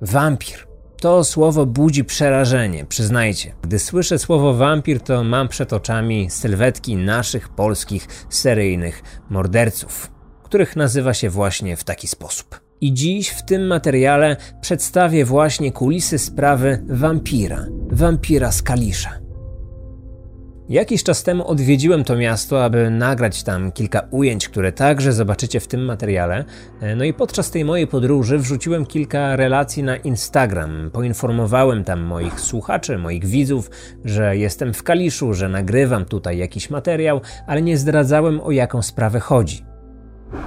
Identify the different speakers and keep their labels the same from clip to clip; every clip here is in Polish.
Speaker 1: Wampir. To słowo budzi przerażenie, przyznajcie. Gdy słyszę słowo wampir, to mam przed oczami sylwetki naszych polskich seryjnych morderców, których nazywa się właśnie w taki sposób. I dziś w tym materiale przedstawię właśnie kulisy sprawy wampira, wampira z Kalisza. Jakiś czas temu odwiedziłem to miasto, aby nagrać tam kilka ujęć, które także zobaczycie w tym materiale. No i podczas tej mojej podróży wrzuciłem kilka relacji na Instagram. Poinformowałem tam moich słuchaczy, moich widzów, że jestem w Kaliszu, że nagrywam tutaj jakiś materiał, ale nie zdradzałem o jaką sprawę chodzi.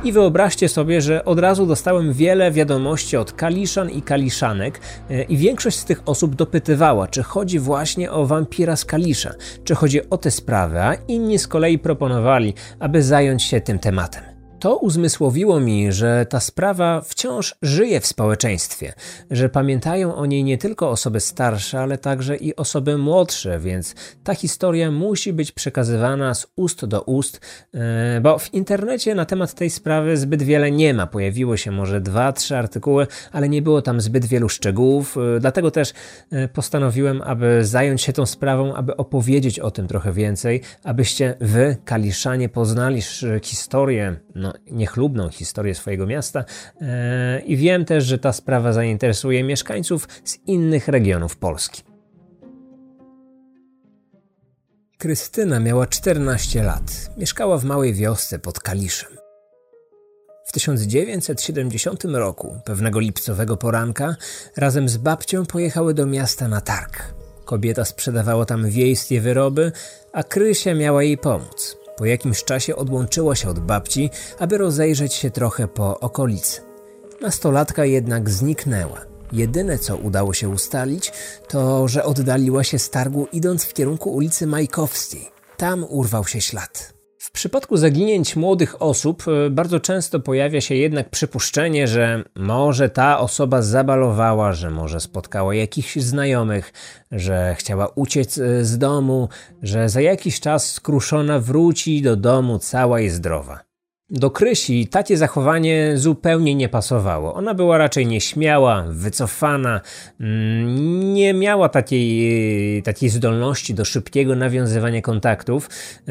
Speaker 1: I wyobraźcie sobie, że od razu dostałem wiele wiadomości od kaliszan i kaliszanek, e, i większość z tych osób dopytywała, czy chodzi właśnie o wampira z Kalisza, czy chodzi o tę sprawę, a inni z kolei proponowali, aby zająć się tym tematem. To uzmysłowiło mi, że ta sprawa wciąż żyje w społeczeństwie, że pamiętają o niej nie tylko osoby starsze, ale także i osoby młodsze, więc ta historia musi być przekazywana z ust do ust, e, bo w internecie na temat tej sprawy zbyt wiele nie ma. Pojawiło się może dwa, trzy artykuły, ale nie było tam zbyt wielu szczegółów, e, dlatego też e, postanowiłem, aby zająć się tą sprawą, aby opowiedzieć o tym trochę więcej, abyście wy, Kaliszanie, poznali historię no, no, niechlubną historię swojego miasta e, i wiem też, że ta sprawa zainteresuje mieszkańców z innych regionów Polski. Krystyna miała 14 lat. Mieszkała w małej wiosce pod Kaliszem. W 1970 roku, pewnego lipcowego poranka, razem z babcią pojechały do miasta na targ. Kobieta sprzedawała tam wiejskie wyroby, a Krysia miała jej pomóc. Po jakimś czasie odłączyła się od babci, aby rozejrzeć się trochę po okolicy. Nastolatka jednak zniknęła. Jedyne co udało się ustalić, to że oddaliła się z targu idąc w kierunku ulicy Majkowskiej. Tam urwał się ślad. W przypadku zaginięć młodych osób e, bardzo często pojawia się jednak przypuszczenie, że może ta osoba zabalowała, że może spotkała jakichś znajomych, że chciała uciec e, z domu, że za jakiś czas skruszona wróci do domu cała i zdrowa. Do Krysi takie zachowanie zupełnie nie pasowało. Ona była raczej nieśmiała, wycofana, mm, nie miała takiej, takiej zdolności do szybkiego nawiązywania kontaktów.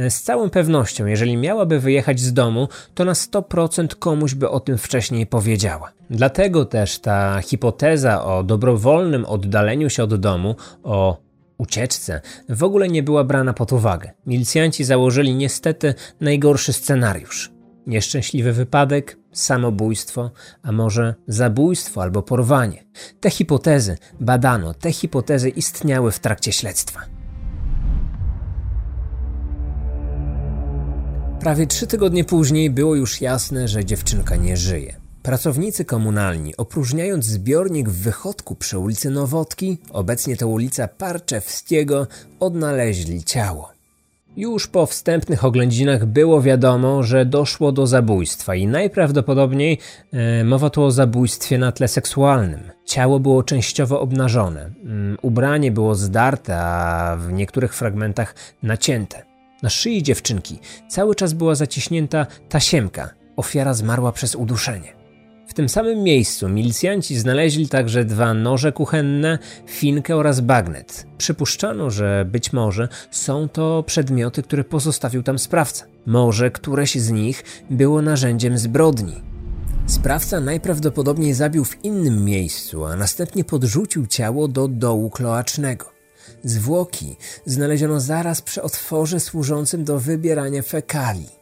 Speaker 1: Z całą pewnością, jeżeli miałaby wyjechać z domu, to na 100% komuś by o tym wcześniej powiedziała. Dlatego też ta hipoteza o dobrowolnym oddaleniu się od domu, o ucieczce, w ogóle nie była brana pod uwagę. Milicjanci założyli niestety najgorszy scenariusz nieszczęśliwy wypadek, samobójstwo, a może zabójstwo albo porwanie. Te hipotezy badano, te hipotezy istniały w trakcie śledztwa. Prawie trzy tygodnie później było już jasne, że dziewczynka nie żyje. Pracownicy komunalni, opróżniając zbiornik w wychodku przy ulicy Nowotki, obecnie to ulica Parczewskiego, odnaleźli ciało. Już po wstępnych oględzinach było wiadomo, że doszło do zabójstwa i najprawdopodobniej e, mowa tu o zabójstwie na tle seksualnym. Ciało było częściowo obnażone, mm, ubranie było zdarte, a w niektórych fragmentach nacięte. Na szyi dziewczynki cały czas była zaciśnięta tasiemka. Ofiara zmarła przez uduszenie. Tym samym miejscu milicjanci znaleźli także dwa noże kuchenne, finkę oraz bagnet. Przypuszczano, że być może są to przedmioty, które pozostawił tam sprawca. Może któreś z nich było narzędziem zbrodni. Sprawca najprawdopodobniej zabił w innym miejscu, a następnie podrzucił ciało do dołu kloacznego. Zwłoki znaleziono zaraz przy otworze służącym do wybierania fekali.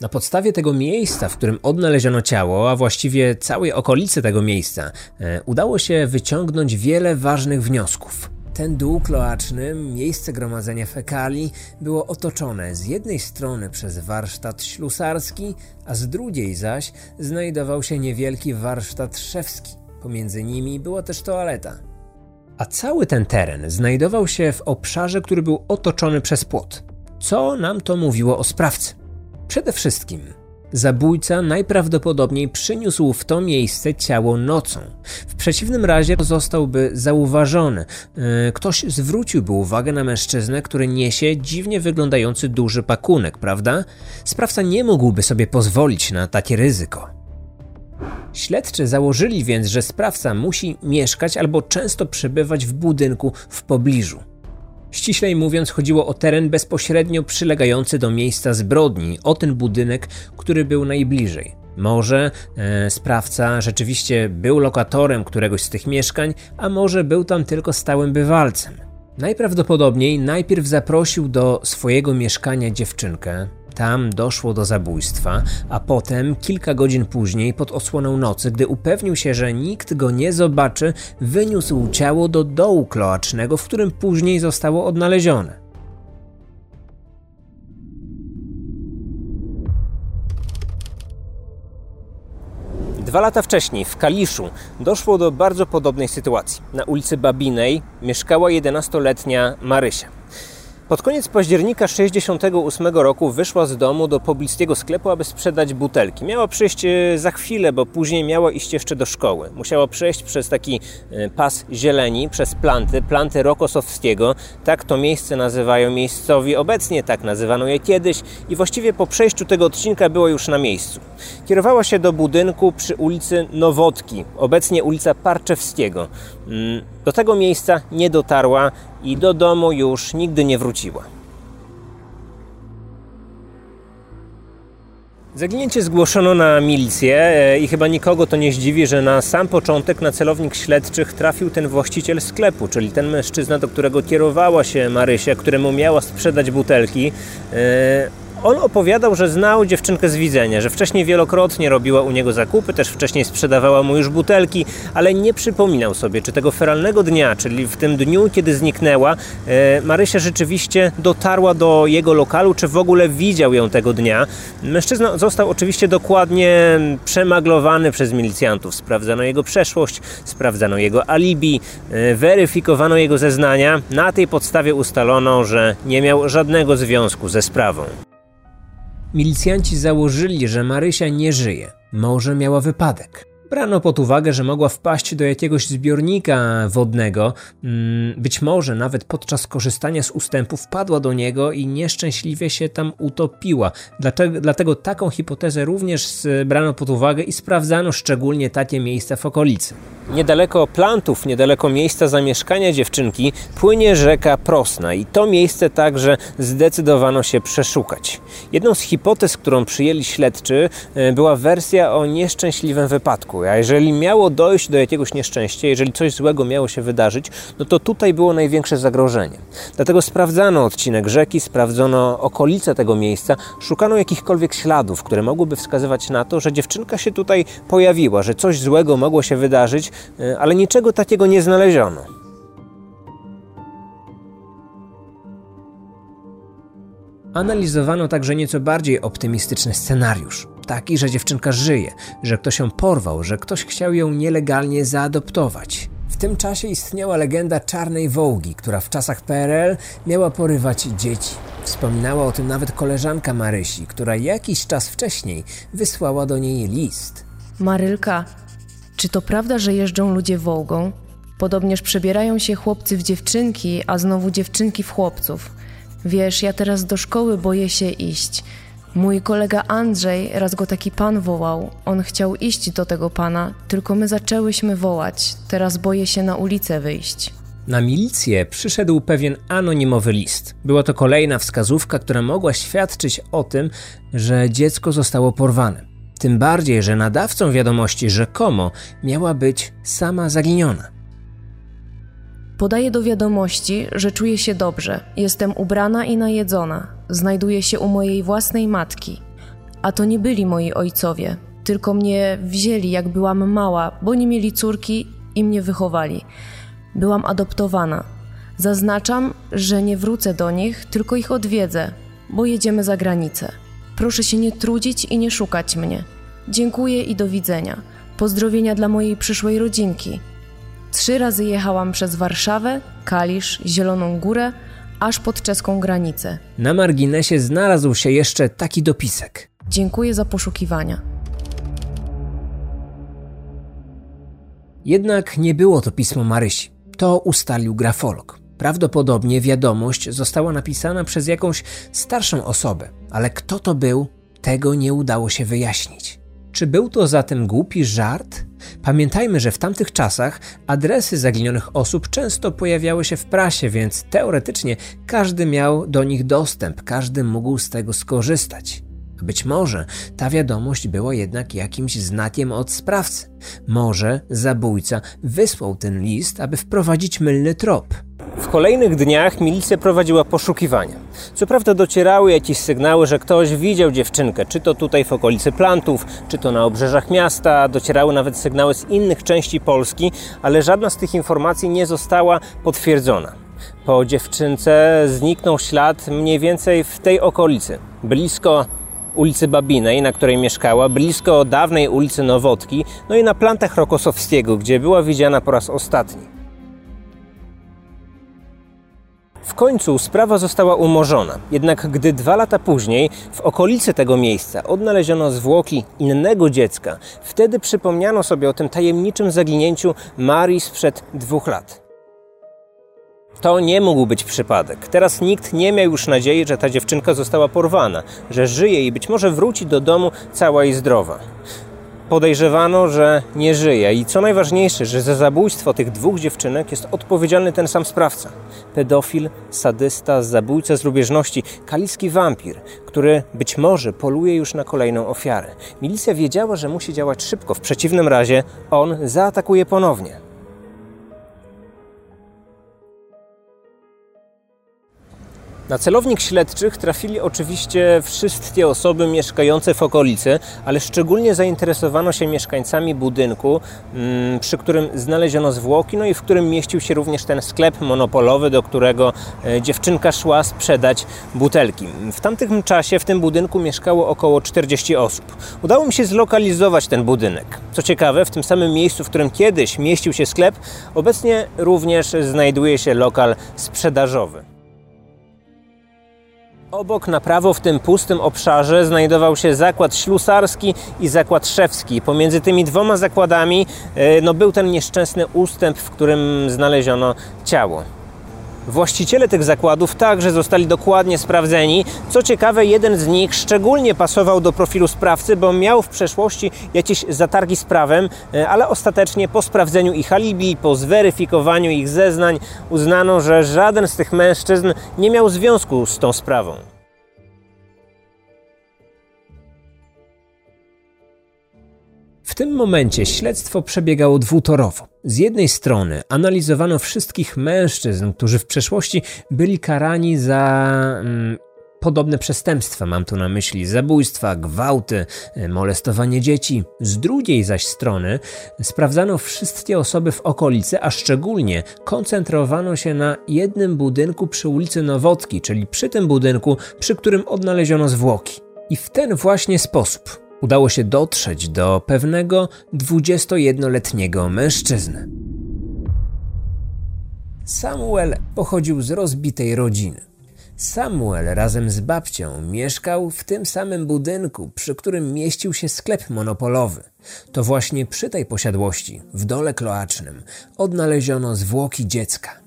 Speaker 1: Na podstawie tego miejsca, w którym odnaleziono ciało, a właściwie całej okolicy tego miejsca, e, udało się wyciągnąć wiele ważnych wniosków. Ten dół kloaczny, miejsce gromadzenia fekali, było otoczone z jednej strony przez warsztat ślusarski, a z drugiej zaś znajdował się niewielki warsztat szewski. Pomiędzy nimi była też toaleta. A cały ten teren znajdował się w obszarze, który był otoczony przez płot. Co nam to mówiło o sprawcy? Przede wszystkim zabójca najprawdopodobniej przyniósł w to miejsce ciało nocą. W przeciwnym razie zostałby zauważony. E, ktoś zwróciłby uwagę na mężczyznę, który niesie dziwnie wyglądający duży pakunek, prawda? Sprawca nie mógłby sobie pozwolić na takie ryzyko. Śledczy założyli więc, że sprawca musi mieszkać albo często przebywać w budynku w pobliżu. Ściślej mówiąc, chodziło o teren bezpośrednio przylegający do miejsca zbrodni, o ten budynek, który był najbliżej. Może e, sprawca rzeczywiście był lokatorem któregoś z tych mieszkań, a może był tam tylko stałym bywalcem. Najprawdopodobniej najpierw zaprosił do swojego mieszkania dziewczynkę, tam doszło do zabójstwa, a potem, kilka godzin później, pod osłoną nocy, gdy upewnił się, że nikt go nie zobaczy, wyniósł ciało do dołu kloacznego, w którym później zostało odnalezione. Dwa lata wcześniej w Kaliszu doszło do bardzo podobnej sytuacji. Na ulicy Babinej mieszkała 11-letnia Marysia. Pod koniec października 1968 roku wyszła z domu do pobliskiego sklepu, aby sprzedać butelki. Miała przyjść e, za chwilę, bo później miała iść jeszcze do szkoły. Musiała przejść przez taki e, pas zieleni, przez planty, planty Rokosowskiego. Tak to miejsce nazywają miejscowi obecnie, tak nazywano je kiedyś i właściwie po przejściu tego odcinka było już na miejscu. Kierowała się do budynku przy ulicy Nowotki, obecnie ulica Parczewskiego. Mm, do tego miejsca nie dotarła i do domu już nigdy nie wróciła. Zaginięcie zgłoszono na milicję e, i chyba nikogo to nie zdziwi, że na sam początek na celownik śledczych trafił ten właściciel sklepu, czyli ten mężczyzna, do którego kierowała się Marysia, któremu miała sprzedać butelki. On opowiadał, że znał dziewczynkę z widzenia, że wcześniej wielokrotnie robiła u niego zakupy, też wcześniej sprzedawała mu już butelki, ale nie przypominał sobie, czy tego feralnego dnia, czyli w tym dniu, kiedy zniknęła, e, Marysia rzeczywiście dotarła do jego lokalu, czy w ogóle widział ją tego dnia. Mężczyzna został oczywiście dokładnie przemaglowany przez milicjantów. Sprawdzano jego przeszłość, sprawdzano jego alibi, e, weryfikowano jego zeznania. Na tej podstawie ustalono, że nie miał żadnego związku ze sprawą. Milicjanci założyli, że Marysia nie żyje. Może miała wypadek. Brano pod uwagę, że mogła wpaść do jakiegoś zbiornika wodnego, mm, być może nawet podczas korzystania z ustępu wpadła do niego i nieszczęśliwie się tam utopiła. Dlatego, dlatego taką hipotezę również brano pod uwagę i sprawdzano szczególnie takie miejsca w okolicy. Niedaleko plantów, niedaleko miejsca zamieszkania dziewczynki płynie rzeka Prosna i to miejsce także zdecydowano się przeszukać. Jedną z hipotez, którą przyjęli śledczy, e, była wersja o nieszczęśliwym wypadku. A jeżeli miało dojść do jakiegoś nieszczęścia, jeżeli coś złego miało się wydarzyć, no to tutaj było największe zagrożenie. Dlatego sprawdzano odcinek rzeki, sprawdzono okolice tego miejsca, szukano jakichkolwiek śladów, które mogłyby wskazywać na to, że dziewczynka się tutaj pojawiła, że coś złego mogło się wydarzyć, e, ale niczego takiego nie znaleziono. Analizowano także nieco bardziej optymistyczny scenariusz. Taki, że dziewczynka żyje, że ktoś ją porwał, że ktoś chciał ją nielegalnie zaadoptować. W tym czasie istniała legenda czarnej wołgi, która w czasach PRL miała porywać dzieci. Wspominała o tym nawet koleżanka Marysi, która jakiś czas wcześniej wysłała do niej list.
Speaker 2: Marylka, czy to prawda, że jeżdżą ludzie wołgą? Podobnież przebierają się chłopcy w dziewczynki, a znowu dziewczynki w chłopców. Wiesz, ja teraz do szkoły boję się iść. Mój kolega Andrzej, raz go taki pan wołał. On chciał iść do tego pana, tylko my zaczęłyśmy wołać. Teraz boję się na ulicę wyjść.
Speaker 1: Na milicję przyszedł pewien anonimowy list. Była to kolejna wskazówka, która mogła świadczyć o tym, że dziecko zostało porwane. Tym bardziej, że nadawcą wiadomości rzekomo miała być sama zaginiona.
Speaker 2: Podaję do wiadomości, że czuję się dobrze. Jestem ubrana i najedzona. Znajduję się u mojej własnej matki. A to nie byli moi ojcowie, tylko mnie wzięli, jak byłam mała, bo nie mieli córki i mnie wychowali. Byłam adoptowana. Zaznaczam, że nie wrócę do nich, tylko ich odwiedzę, bo jedziemy za granicę. Proszę się nie trudzić i nie szukać mnie. Dziękuję i do widzenia. Pozdrowienia dla mojej przyszłej rodzinki. Trzy razy jechałam przez Warszawę, Kalisz, Zieloną Górę, aż pod czeską granicę.
Speaker 1: Na marginesie znalazł się jeszcze taki dopisek.
Speaker 2: Dziękuję za poszukiwania.
Speaker 1: Jednak nie było to pismo Marysi. To ustalił grafolog. Prawdopodobnie wiadomość została napisana przez jakąś starszą osobę, ale kto to był, tego nie udało się wyjaśnić.
Speaker 3: Czy był to zatem głupi żart? Pamiętajmy, że w tamtych czasach adresy zaginionych osób często pojawiały się w prasie, więc teoretycznie każdy miał do nich dostęp, każdy mógł z tego skorzystać. Być może ta wiadomość była jednak jakimś znakiem od sprawcy. Może zabójca wysłał ten list, aby wprowadzić mylny trop.
Speaker 1: W kolejnych dniach milicja prowadziła poszukiwania. Co prawda docierały jakieś sygnały, że ktoś widział dziewczynkę, czy to tutaj w okolicy plantów, czy to na obrzeżach miasta, docierały nawet sygnały z innych części Polski, ale żadna z tych informacji nie została potwierdzona. Po dziewczynce zniknął ślad mniej więcej w tej okolicy, blisko ulicy Babinej, na której mieszkała, blisko dawnej ulicy Nowotki, no i na plantach Rokosowskiego, gdzie była widziana po raz ostatni. W końcu sprawa została umorzona, jednak gdy dwa lata później w okolicy tego miejsca odnaleziono zwłoki innego dziecka, wtedy przypomniano sobie o tym tajemniczym zaginięciu Marii sprzed dwóch lat. To nie mógł być przypadek. Teraz nikt nie miał już nadziei, że ta dziewczynka została porwana, że żyje i być może wróci do domu cała i zdrowa podejrzewano, że nie żyje. I co najważniejsze, że za zabójstwo tych dwóch dziewczynek jest odpowiedzialny ten sam sprawca. Pedofil, sadysta, zabójca z lubieżności, kaliski wampir, który być może poluje już na kolejną ofiarę. Milicja wiedziała, że musi działać szybko, w przeciwnym razie on zaatakuje ponownie. Na celownik śledczych trafili oczywiście wszystkie osoby mieszkające w okolicy, ale szczególnie zainteresowano się mieszkańcami budynku, mm, przy którym znaleziono zwłoki, no i w którym mieścił się również ten sklep monopolowy, do którego e, dziewczynka szła sprzedać butelki. W tamtym czasie w tym budynku mieszkało około 40 osób. Udało mi się zlokalizować ten budynek. Co ciekawe, w tym samym miejscu, w którym kiedyś mieścił się sklep, obecnie również znajduje się lokal sprzedażowy. Obok na prawo w tym pustym obszarze znajdował się zakład ślusarski i zakład szewski. Pomiędzy tymi dwoma zakładami e, no, był ten nieszczęsny ustęp, w którym znaleziono ciało. Właściciele tych zakładów także zostali dokładnie sprawdzeni. Co ciekawe, jeden z nich szczególnie pasował do profilu sprawcy, bo miał w przeszłości jakieś zatargi z prawem, e, ale ostatecznie po sprawdzeniu ich alibi, po zweryfikowaniu ich zeznań, uznano, że żaden z tych mężczyzn nie miał związku z tą sprawą.
Speaker 3: W tym momencie śledztwo przebiegało dwutorowo. Z jednej strony analizowano wszystkich mężczyzn, którzy w przeszłości byli karani za mm, podobne przestępstwa, mam tu na myśli zabójstwa, gwałty, molestowanie dzieci. Z drugiej zaś strony sprawdzano wszystkie osoby w okolicy, a szczególnie koncentrowano się na jednym budynku przy ulicy Nowotki, czyli przy tym budynku, przy którym odnaleziono zwłoki. I w ten właśnie sposób udało się dotrzeć do pewnego 21-letniego mężczyzny. Samuel pochodził z rozbitej rodziny. Samuel razem z babcią mieszkał w tym samym budynku, przy którym mieścił się sklep monopolowy. To właśnie przy tej posiadłości, w dole kloacznym, odnaleziono zwłoki dziecka.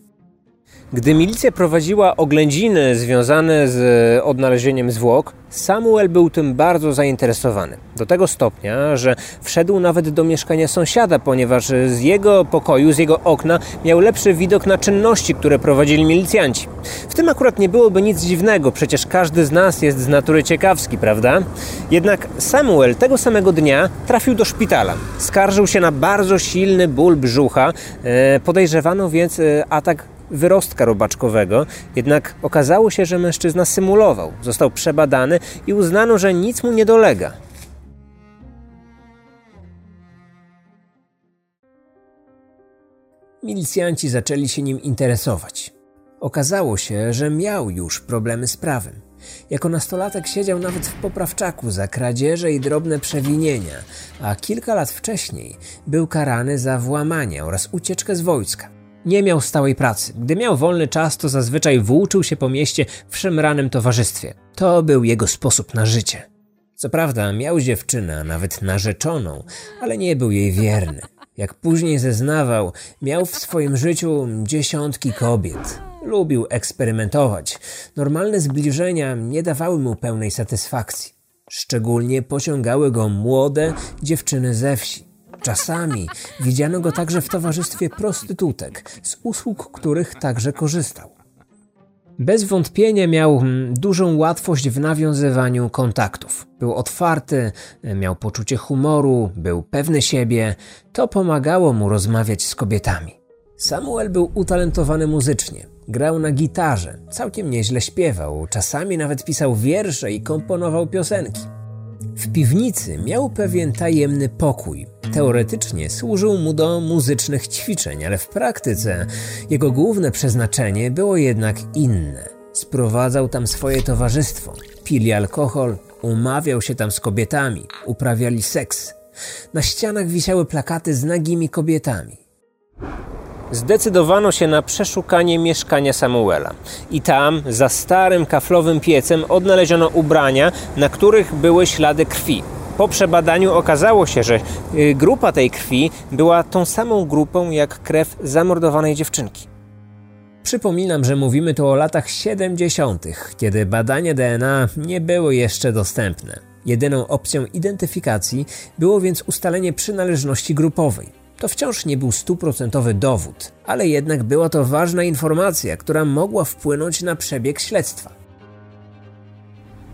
Speaker 1: Gdy milicja prowadziła oględziny związane z odnalezieniem zwłok, Samuel był tym bardzo zainteresowany. Do tego stopnia, że wszedł nawet do mieszkania sąsiada, ponieważ z jego pokoju, z jego okna miał lepszy widok na czynności, które prowadzili milicjanci. W tym akurat nie byłoby nic dziwnego, przecież każdy z nas jest z natury ciekawski, prawda? Jednak Samuel tego samego dnia trafił do szpitala. Skarżył się na bardzo silny ból brzucha, e, podejrzewano więc e, atak wyrostka robaczkowego, jednak okazało się, że mężczyzna symulował. Został przebadany i uznano, że nic mu nie dolega.
Speaker 3: Milicjanci zaczęli się nim interesować. Okazało się, że miał już problemy z prawem. Jako nastolatek siedział nawet w poprawczaku za kradzieże i drobne przewinienia, a kilka lat wcześniej był karany za włamanie oraz ucieczkę z wojska. Nie miał stałej pracy. Gdy miał wolny czas, to zazwyczaj włóczył się po mieście w szemranym towarzystwie. To był jego sposób na życie. Co prawda, miał dziewczynę, nawet narzeczoną, ale nie był jej wierny. Jak później zeznawał, miał w swoim życiu dziesiątki kobiet. Lubił eksperymentować. Normalne zbliżenia nie dawały mu pełnej satysfakcji.
Speaker 1: Szczególnie pociągały go młode dziewczyny ze wsi. Czasami widziano go także w towarzystwie prostytutek, z usług których także korzystał. Bez wątpienia miał mm, dużą łatwość w nawiązywaniu kontaktów. Był otwarty, miał poczucie humoru, był pewny siebie. To pomagało mu rozmawiać z kobietami. Samuel był utalentowany muzycznie. Grał na gitarze, całkiem nieźle śpiewał, czasami nawet pisał wiersze i komponował piosenki. W piwnicy miał pewien tajemny pokój. Teoretycznie służył mu do muzycznych ćwiczeń, ale w praktyce jego główne przeznaczenie było jednak inne. Sprowadzał tam swoje towarzystwo, pili alkohol, umawiał się tam z kobietami, uprawiali seks. Na ścianach wisiały plakaty z nagimi kobietami
Speaker 4: zdecydowano się na przeszukanie mieszkania Samuela. I tam, za starym kaflowym piecem, odnaleziono ubrania, na których były ślady krwi. Po przebadaniu okazało się, że y, grupa tej krwi była tą samą grupą jak krew zamordowanej dziewczynki.
Speaker 1: Przypominam, że mówimy tu o latach 70., kiedy badania DNA nie były jeszcze dostępne. Jedyną opcją identyfikacji było więc ustalenie przynależności grupowej. To wciąż nie był stuprocentowy dowód, ale jednak była to ważna informacja, która mogła wpłynąć na przebieg śledztwa.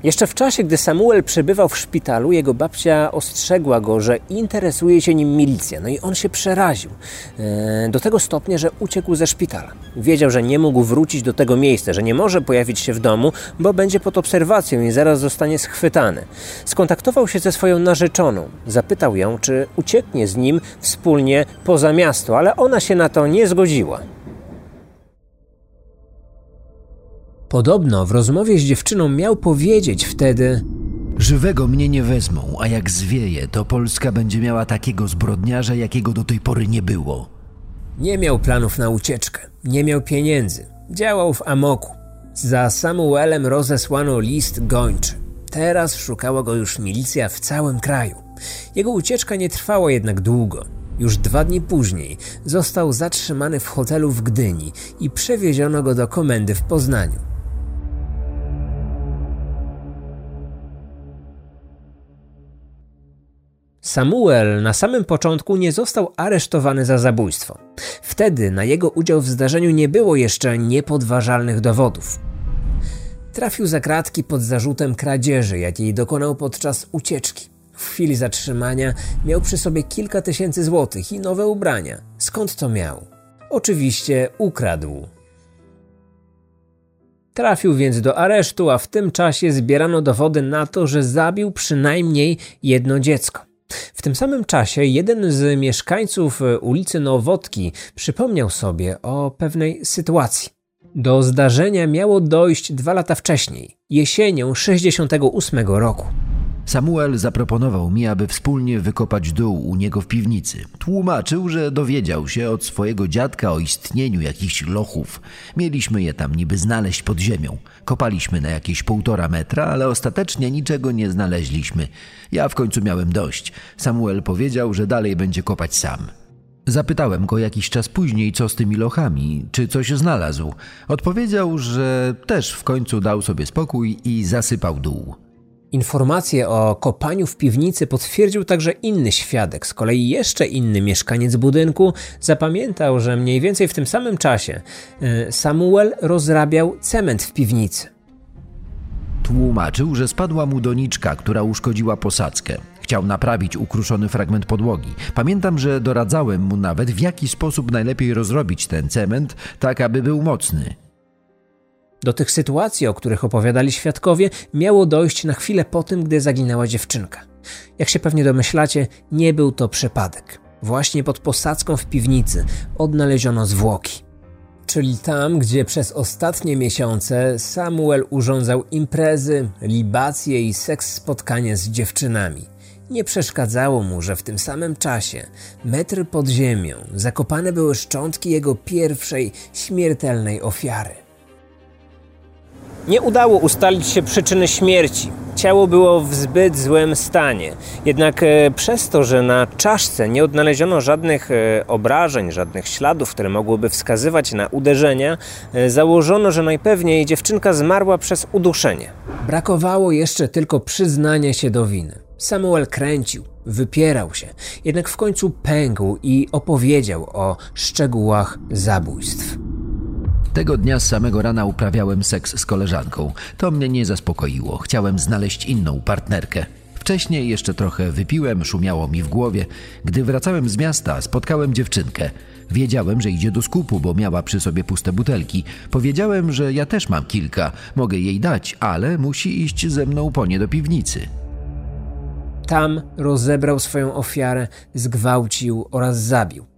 Speaker 4: Jeszcze w czasie, gdy Samuel przebywał w szpitalu, jego babcia ostrzegła go, że interesuje się nim milicja. No i on się przeraził. E, do tego stopnia, że uciekł ze szpitala. Wiedział, że nie mógł wrócić do tego miejsca, że nie może pojawić się w domu, bo będzie pod obserwacją i zaraz zostanie schwytany. Skontaktował się ze swoją narzeczoną. Zapytał ją, czy ucieknie z nim wspólnie poza miasto, ale ona się na to nie zgodziła.
Speaker 1: Podobno w rozmowie z dziewczyną miał powiedzieć wtedy:
Speaker 5: Żywego mnie nie wezmą, a jak zwieje, to Polska będzie miała takiego zbrodniarza, jakiego do tej pory nie było.
Speaker 1: Nie miał planów na ucieczkę, nie miał pieniędzy, działał w amoku. Za Samuelem rozesłano list gończy. Teraz szukała go już milicja w całym kraju. Jego ucieczka nie trwała jednak długo. Już dwa dni później został zatrzymany w hotelu w Gdyni i przewieziono go do komendy w Poznaniu. Samuel na samym początku nie został aresztowany za zabójstwo. Wtedy na jego udział w zdarzeniu nie było jeszcze niepodważalnych dowodów. Trafił za kratki pod zarzutem kradzieży, jakiej dokonał podczas ucieczki. W chwili zatrzymania miał przy sobie kilka tysięcy złotych i nowe ubrania. Skąd to miał? Oczywiście ukradł. Trafił więc do aresztu, a w tym czasie zbierano dowody na to, że zabił przynajmniej jedno dziecko. W tym samym czasie jeden z mieszkańców e, ulicy Nowotki przypomniał sobie o pewnej sytuacji. Do zdarzenia miało dojść dwa lata wcześniej, jesienią 68 roku.
Speaker 5: Samuel zaproponował mi, aby wspólnie wykopać dół u niego w piwnicy. Tłumaczył, że dowiedział się od swojego dziadka o istnieniu jakichś lochów. Mieliśmy je tam niby znaleźć pod ziemią. Kopaliśmy na jakieś półtora metra, ale ostatecznie niczego nie znaleźliśmy. Ja w końcu miałem dość. Samuel powiedział, że dalej będzie kopać sam. Zapytałem go jakiś czas później, co z tymi lochami, czy coś znalazł. Odpowiedział, że też w końcu dał sobie spokój i zasypał dół.
Speaker 1: Informację o kopaniu w piwnicy potwierdził także inny świadek. Z kolei jeszcze inny mieszkaniec budynku zapamiętał, że mniej więcej w tym samym czasie e, Samuel rozrabiał cement w piwnicy.
Speaker 5: Tłumaczył, że spadła mu doniczka, która uszkodziła posadzkę. Chciał naprawić ukruszony fragment podłogi. Pamiętam, że doradzałem mu nawet, w jaki sposób najlepiej rozrobić ten cement, tak aby był mocny.
Speaker 1: Do tych sytuacji, o których opowiadali świadkowie, miało dojść na chwilę po tym, gdy zaginęła dziewczynka. Jak się pewnie domyślacie, nie był to przypadek. Właśnie pod posadzką w piwnicy odnaleziono zwłoki. Czyli tam, gdzie przez ostatnie miesiące Samuel urządzał imprezy, libacje i seks spotkanie z dziewczynami. Nie przeszkadzało mu, że w tym samym czasie, metr pod ziemią, zakopane były szczątki jego pierwszej śmiertelnej ofiary.
Speaker 4: Nie udało ustalić się przyczyny śmierci. Ciało było w zbyt złym stanie. Jednak e, przez to, że na czaszce nie odnaleziono żadnych e, obrażeń, żadnych śladów, które mogłyby wskazywać na uderzenia, e, założono, że najpewniej dziewczynka zmarła przez uduszenie.
Speaker 1: Brakowało jeszcze tylko przyznania się do winy. Samuel kręcił, wypierał się, jednak w końcu pękł i opowiedział o szczegółach zabójstw.
Speaker 5: Tego dnia z samego rana uprawiałem seks z koleżanką. To mnie nie zaspokoiło. Chciałem znaleźć inną partnerkę. Wcześniej jeszcze trochę wypiłem, szumiało mi w głowie. Gdy wracałem z miasta, spotkałem dziewczynkę. Wiedziałem, że idzie do skupu, bo miała przy sobie puste butelki. Powiedziałem, że ja też mam kilka, mogę jej dać, ale musi iść ze mną po nie do piwnicy.
Speaker 1: Tam rozebrał swoją ofiarę, zgwałcił oraz zabił.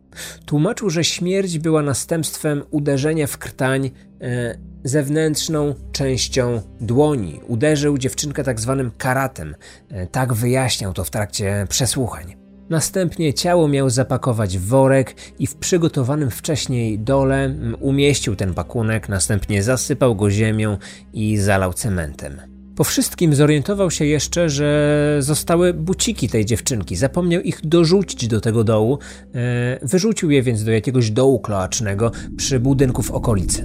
Speaker 1: Tłumaczył, że śmierć była następstwem uderzenia w krtań e, zewnętrzną częścią dłoni. Uderzył dziewczynkę tak zwanym karatem. E, tak wyjaśniał to w trakcie przesłuchań. Następnie ciało miał zapakować w worek i w przygotowanym wcześniej dole umieścił ten pakunek, następnie zasypał go ziemią i zalał cementem. Po wszystkim zorientował się jeszcze, że zostały buciki tej dziewczynki. Zapomniał ich dorzucić do tego dołu. E, wyrzucił je więc do jakiegoś dołu kloacznego przy budynku w okolicy.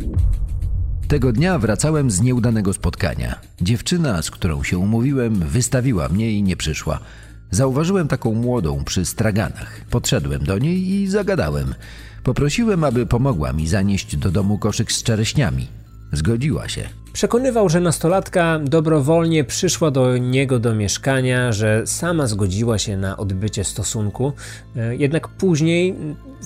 Speaker 5: Tego dnia wracałem z nieudanego spotkania. Dziewczyna, z którą się umówiłem, wystawiła mnie i nie przyszła. Zauważyłem taką młodą przy straganach. Podszedłem do niej i zagadałem. Poprosiłem, aby pomogła mi zanieść do domu koszyk z czereśniami. Zgodziła się.
Speaker 1: Przekonywał, że nastolatka dobrowolnie przyszła do niego do mieszkania, że sama zgodziła się na odbycie stosunku, e, jednak później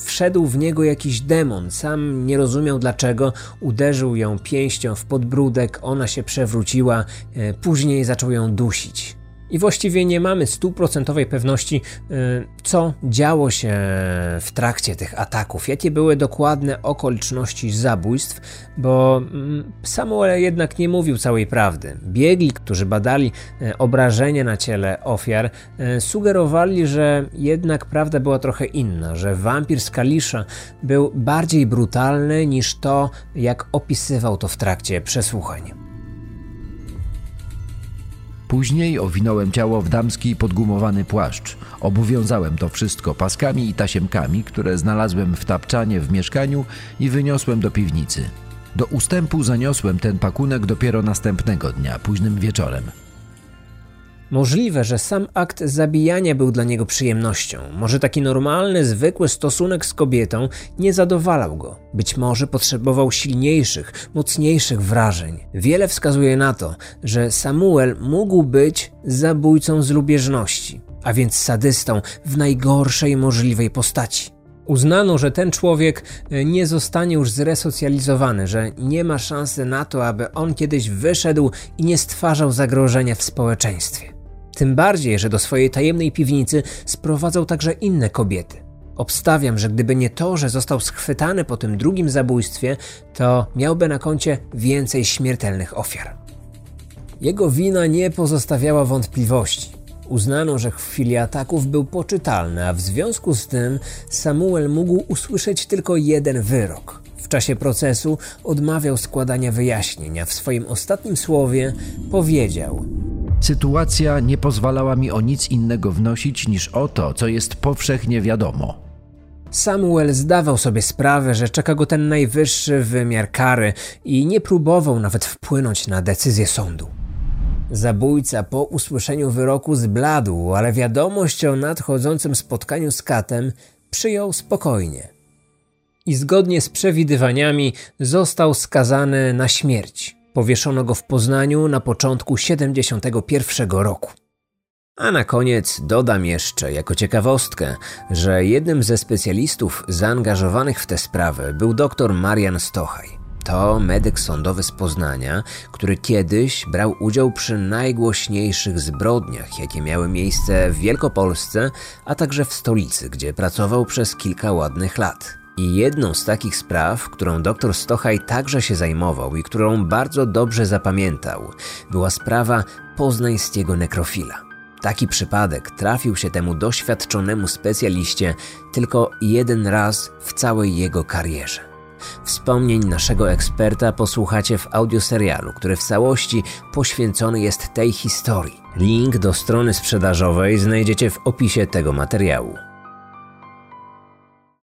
Speaker 1: wszedł w niego jakiś demon. Sam nie rozumiał dlaczego, uderzył ją pięścią w podbródek, ona się przewróciła, e, później zaczął ją dusić i właściwie nie mamy stuprocentowej pewności, y, co działo się w trakcie tych ataków, jakie były dokładne okoliczności zabójstw, bo mm, Samuel jednak nie mówił całej prawdy. Biegli, którzy badali y, obrażenia na ciele ofiar, y, sugerowali, że jednak prawda była trochę inna, że wampir z Kalisza był bardziej brutalny niż to, jak opisywał to w trakcie przesłuchań.
Speaker 5: Później owinąłem ciało w damski podgumowany płaszcz. Obowiązałem to wszystko paskami i tasiemkami, które znalazłem w tapczanie w mieszkaniu i wyniosłem do piwnicy. Do ustępu zaniosłem ten pakunek dopiero następnego dnia, późnym wieczorem.
Speaker 1: Możliwe, że sam akt zabijania był dla niego przyjemnością. Może taki normalny, zwykły stosunek z kobietą nie zadowalał go. Być może potrzebował silniejszych, mocniejszych wrażeń. Wiele wskazuje na to, że Samuel mógł być zabójcą z lubieżności, a więc sadystą w najgorszej możliwej postaci. Uznano, że ten człowiek e, nie zostanie już zresocjalizowany, że nie ma szansy na to, aby on kiedyś wyszedł i nie stwarzał zagrożenia w społeczeństwie. Tym bardziej, że do swojej tajemnej piwnicy sprowadzał także inne kobiety. Obstawiam, że gdyby nie to, że został schwytany po tym drugim zabójstwie, to miałby na koncie więcej śmiertelnych ofiar. Jego wina nie pozostawiała wątpliwości. Uznano, że w chwili ataków był poczytalny, a w związku z tym Samuel mógł usłyszeć tylko jeden wyrok. W czasie procesu odmawiał składania wyjaśnień, a w swoim ostatnim słowie powiedział:
Speaker 5: Sytuacja nie pozwalała mi o nic innego wnosić niż o to, co jest powszechnie wiadomo.
Speaker 1: Samuel zdawał sobie sprawę, że czeka go ten najwyższy wymiar kary i nie próbował nawet wpłynąć na decyzję sądu. Zabójca po usłyszeniu wyroku zbladł, ale wiadomość o nadchodzącym spotkaniu z Katem przyjął spokojnie. I zgodnie z przewidywaniami został skazany na śmierć. Powieszono go w Poznaniu na początku 71 roku. A na koniec dodam jeszcze jako ciekawostkę, że jednym ze specjalistów zaangażowanych w tę sprawę był dr Marian Stochaj. To medyk sądowy z Poznania, który kiedyś brał udział przy najgłośniejszych zbrodniach, jakie miały miejsce w Wielkopolsce, a także w stolicy, gdzie pracował przez kilka ładnych lat. I jedną z takich spraw, którą dr Stochaj także się zajmował i którą bardzo dobrze zapamiętał, była sprawa poznańskiego nekrofila. Taki przypadek trafił się temu doświadczonemu specjaliście tylko jeden raz w całej jego karierze. Wspomnień naszego eksperta posłuchacie w audioserialu, który w całości poświęcony jest tej historii. Link do strony sprzedażowej znajdziecie w opisie tego materiału.